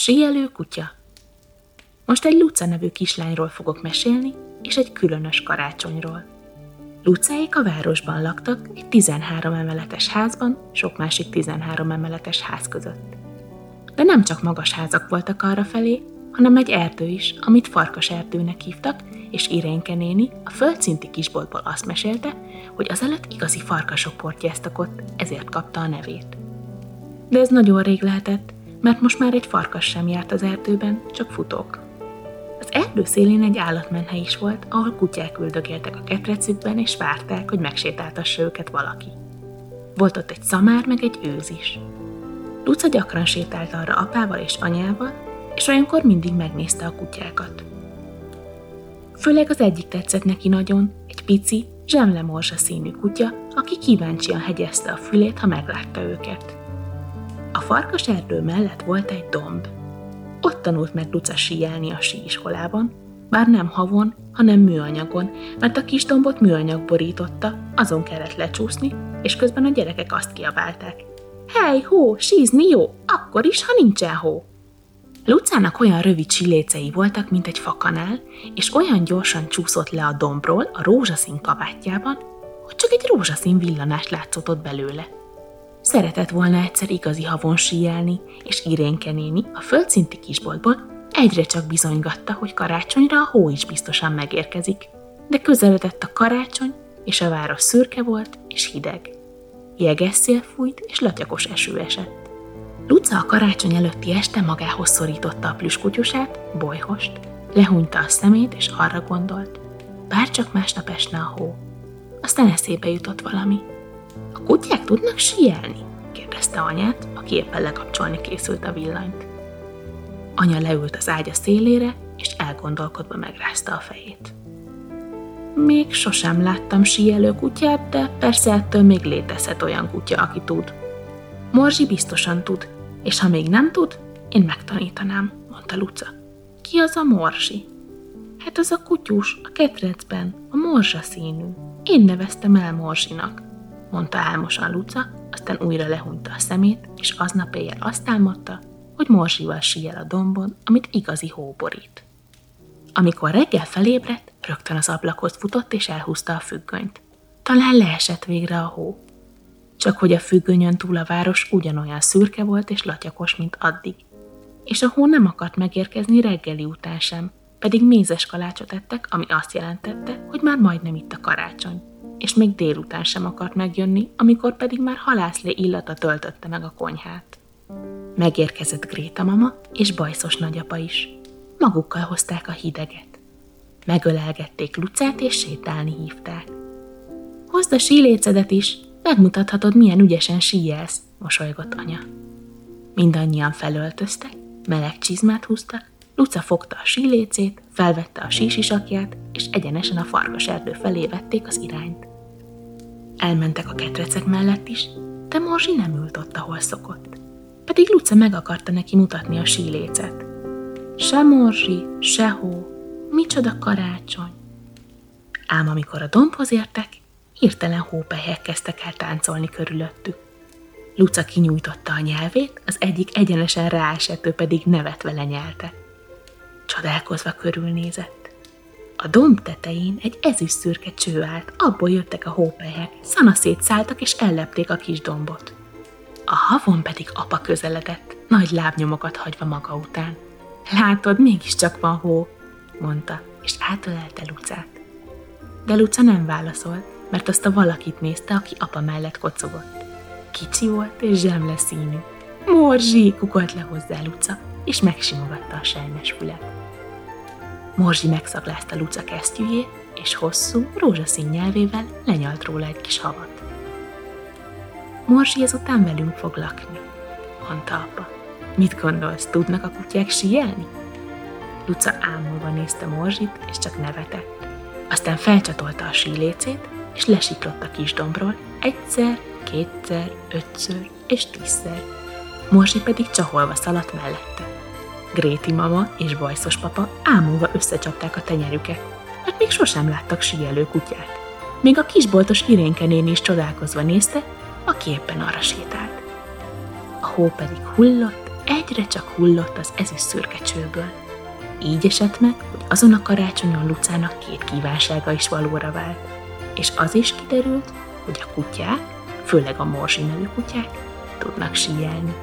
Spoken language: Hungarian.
síelő kutya Most egy Luca nevű kislányról fogok mesélni, és egy különös karácsonyról. Lucáik a városban laktak, egy 13 emeletes házban, sok másik 13 emeletes ház között. De nem csak magas házak voltak arra felé, hanem egy erdő is, amit farkas erdőnek hívtak, és Irénke néni a földszinti kisboltból azt mesélte, hogy azelőtt igazi farkasok portyáztak ott, ezért kapta a nevét. De ez nagyon rég lehetett, mert most már egy farkas sem járt az erdőben, csak futók. Az erdő szélén egy állatmenhely is volt, ahol kutyák üldögéltek a ketrecükben, és várták, hogy megsétáltassa őket valaki. Volt ott egy szamár, meg egy őz is. Luca gyakran sétált arra apával és anyával, és olyankor mindig megnézte a kutyákat. Főleg az egyik tetszett neki nagyon, egy pici, zsemlemorzsa színű kutya, aki kíváncsian hegyezte a fülét, ha meglátta őket. Farkas erdő mellett volt egy domb. Ott tanult meg Luca síelni a síiskolában, bár nem havon, hanem műanyagon, mert a kis dombot műanyag borította, azon kellett lecsúszni, és közben a gyerekek azt kiabálták. Hely, hó, sízni jó, akkor is, ha nincsen hó. Lucának olyan rövid csilécei voltak, mint egy fakanál, és olyan gyorsan csúszott le a dombról a rózsaszín kabátjában, hogy csak egy rózsaszín villanás látszott ott belőle. Szeretett volna egyszer igazi havon síelni, és Irénke néni a földszinti kisboltból egyre csak bizonygatta, hogy karácsonyra a hó is biztosan megérkezik. De közeledett a karácsony, és a város szürke volt és hideg. Jeges szél fújt, és latyakos eső esett. Luca a karácsony előtti este magához szorította a plüskutyusát, bolyhost, lehúnyta a szemét, és arra gondolt, bárcsak másnap esne a hó. Aztán eszébe jutott valami. A kutyák tudnak sielni? kérdezte anyát, aki éppen lekapcsolni készült a villanyt. Anya leült az ágya szélére, és elgondolkodva megrázta a fejét. Még sosem láttam síelő kutyát, de persze ettől még létezhet olyan kutya, aki tud. Morzsi biztosan tud, és ha még nem tud, én megtanítanám, mondta Luca. Ki az a morzsi? Hát az a kutyus, a ketrecben, a morzsa színű. Én neveztem el morzsinak, mondta álmosan Luca, aztán újra lehunta a szemét, és aznap éjjel azt álmodta, hogy morzsival síel a dombon, amit igazi hó borít. Amikor reggel felébredt, rögtön az ablakhoz futott és elhúzta a függönyt. Talán leesett végre a hó csak hogy a függönyön túl a város ugyanolyan szürke volt és latyakos, mint addig. És a hó nem akart megérkezni reggeli után sem, pedig mézes kalácsot ettek, ami azt jelentette, hogy már majdnem itt a karácsony. És még délután sem akart megjönni, amikor pedig már halászlé illata töltötte meg a konyhát. Megérkezett Gréta mama és bajszos nagyapa is. Magukkal hozták a hideget. Megölelgették Lucát és sétálni hívták. Hozd a sílécedet is, Megmutathatod, milyen ügyesen síjelsz, mosolygott anya. Mindannyian felöltöztek, meleg csizmát húztak, Luca fogta a sílécét, felvette a sísisakját, és egyenesen a farkas erdő felé vették az irányt. Elmentek a ketrecek mellett is, de Morzsi nem ült ott, ahol szokott. Pedig Luca meg akarta neki mutatni a sílécet. Se Morzsi, se hó, micsoda karácsony. Ám amikor a dombhoz értek, hirtelen hópelyhek kezdtek el táncolni körülöttük. Luca kinyújtotta a nyelvét, az egyik egyenesen ráesett, pedig nevetve lenyelte. Csodálkozva körülnézett. A domb tetején egy ezüst szürke cső állt, abból jöttek a hópelyhek, szanaszét szálltak és ellepték a kis dombot. A havon pedig apa közeledett, nagy lábnyomokat hagyva maga után. Látod, mégiscsak van hó, mondta, és átölelte Lucát. De Luca nem válaszolt, mert azt a valakit nézte, aki apa mellett kocogott. Kicsi volt és zsemle színű. Morzsi! kukolt le hozzá Luca, és megsimogatta a sejmes fület. Morzsi megszaglázta Luca kesztyűjét, és hosszú, rózsaszín nyelvével lenyalt róla egy kis havat. Morzsi ezután velünk fog lakni, mondta apa. Mit gondolsz, tudnak a kutyák síelni? Luca ámulva nézte Morzsit, és csak nevetett. Aztán felcsatolta a sílécét, és lesiklott a kis dombról egyszer, kétszer, ötször és tízszer. Morzsi pedig csaholva szaladt mellette. Gréti mama és bajszos papa ámulva összecsapták a tenyerüket, mert még sosem láttak síelő kutyát. Még a kisboltos irénkenén is csodálkozva nézte, aki éppen arra sétált. A hó pedig hullott, egyre csak hullott az ezüst szürke csőből. Így esett meg, hogy azon a karácsonyon Lucának két kívánsága is valóra vált. És az is kiderült, hogy a kutyák, főleg a morzsi nevű kutyák, tudnak síelni.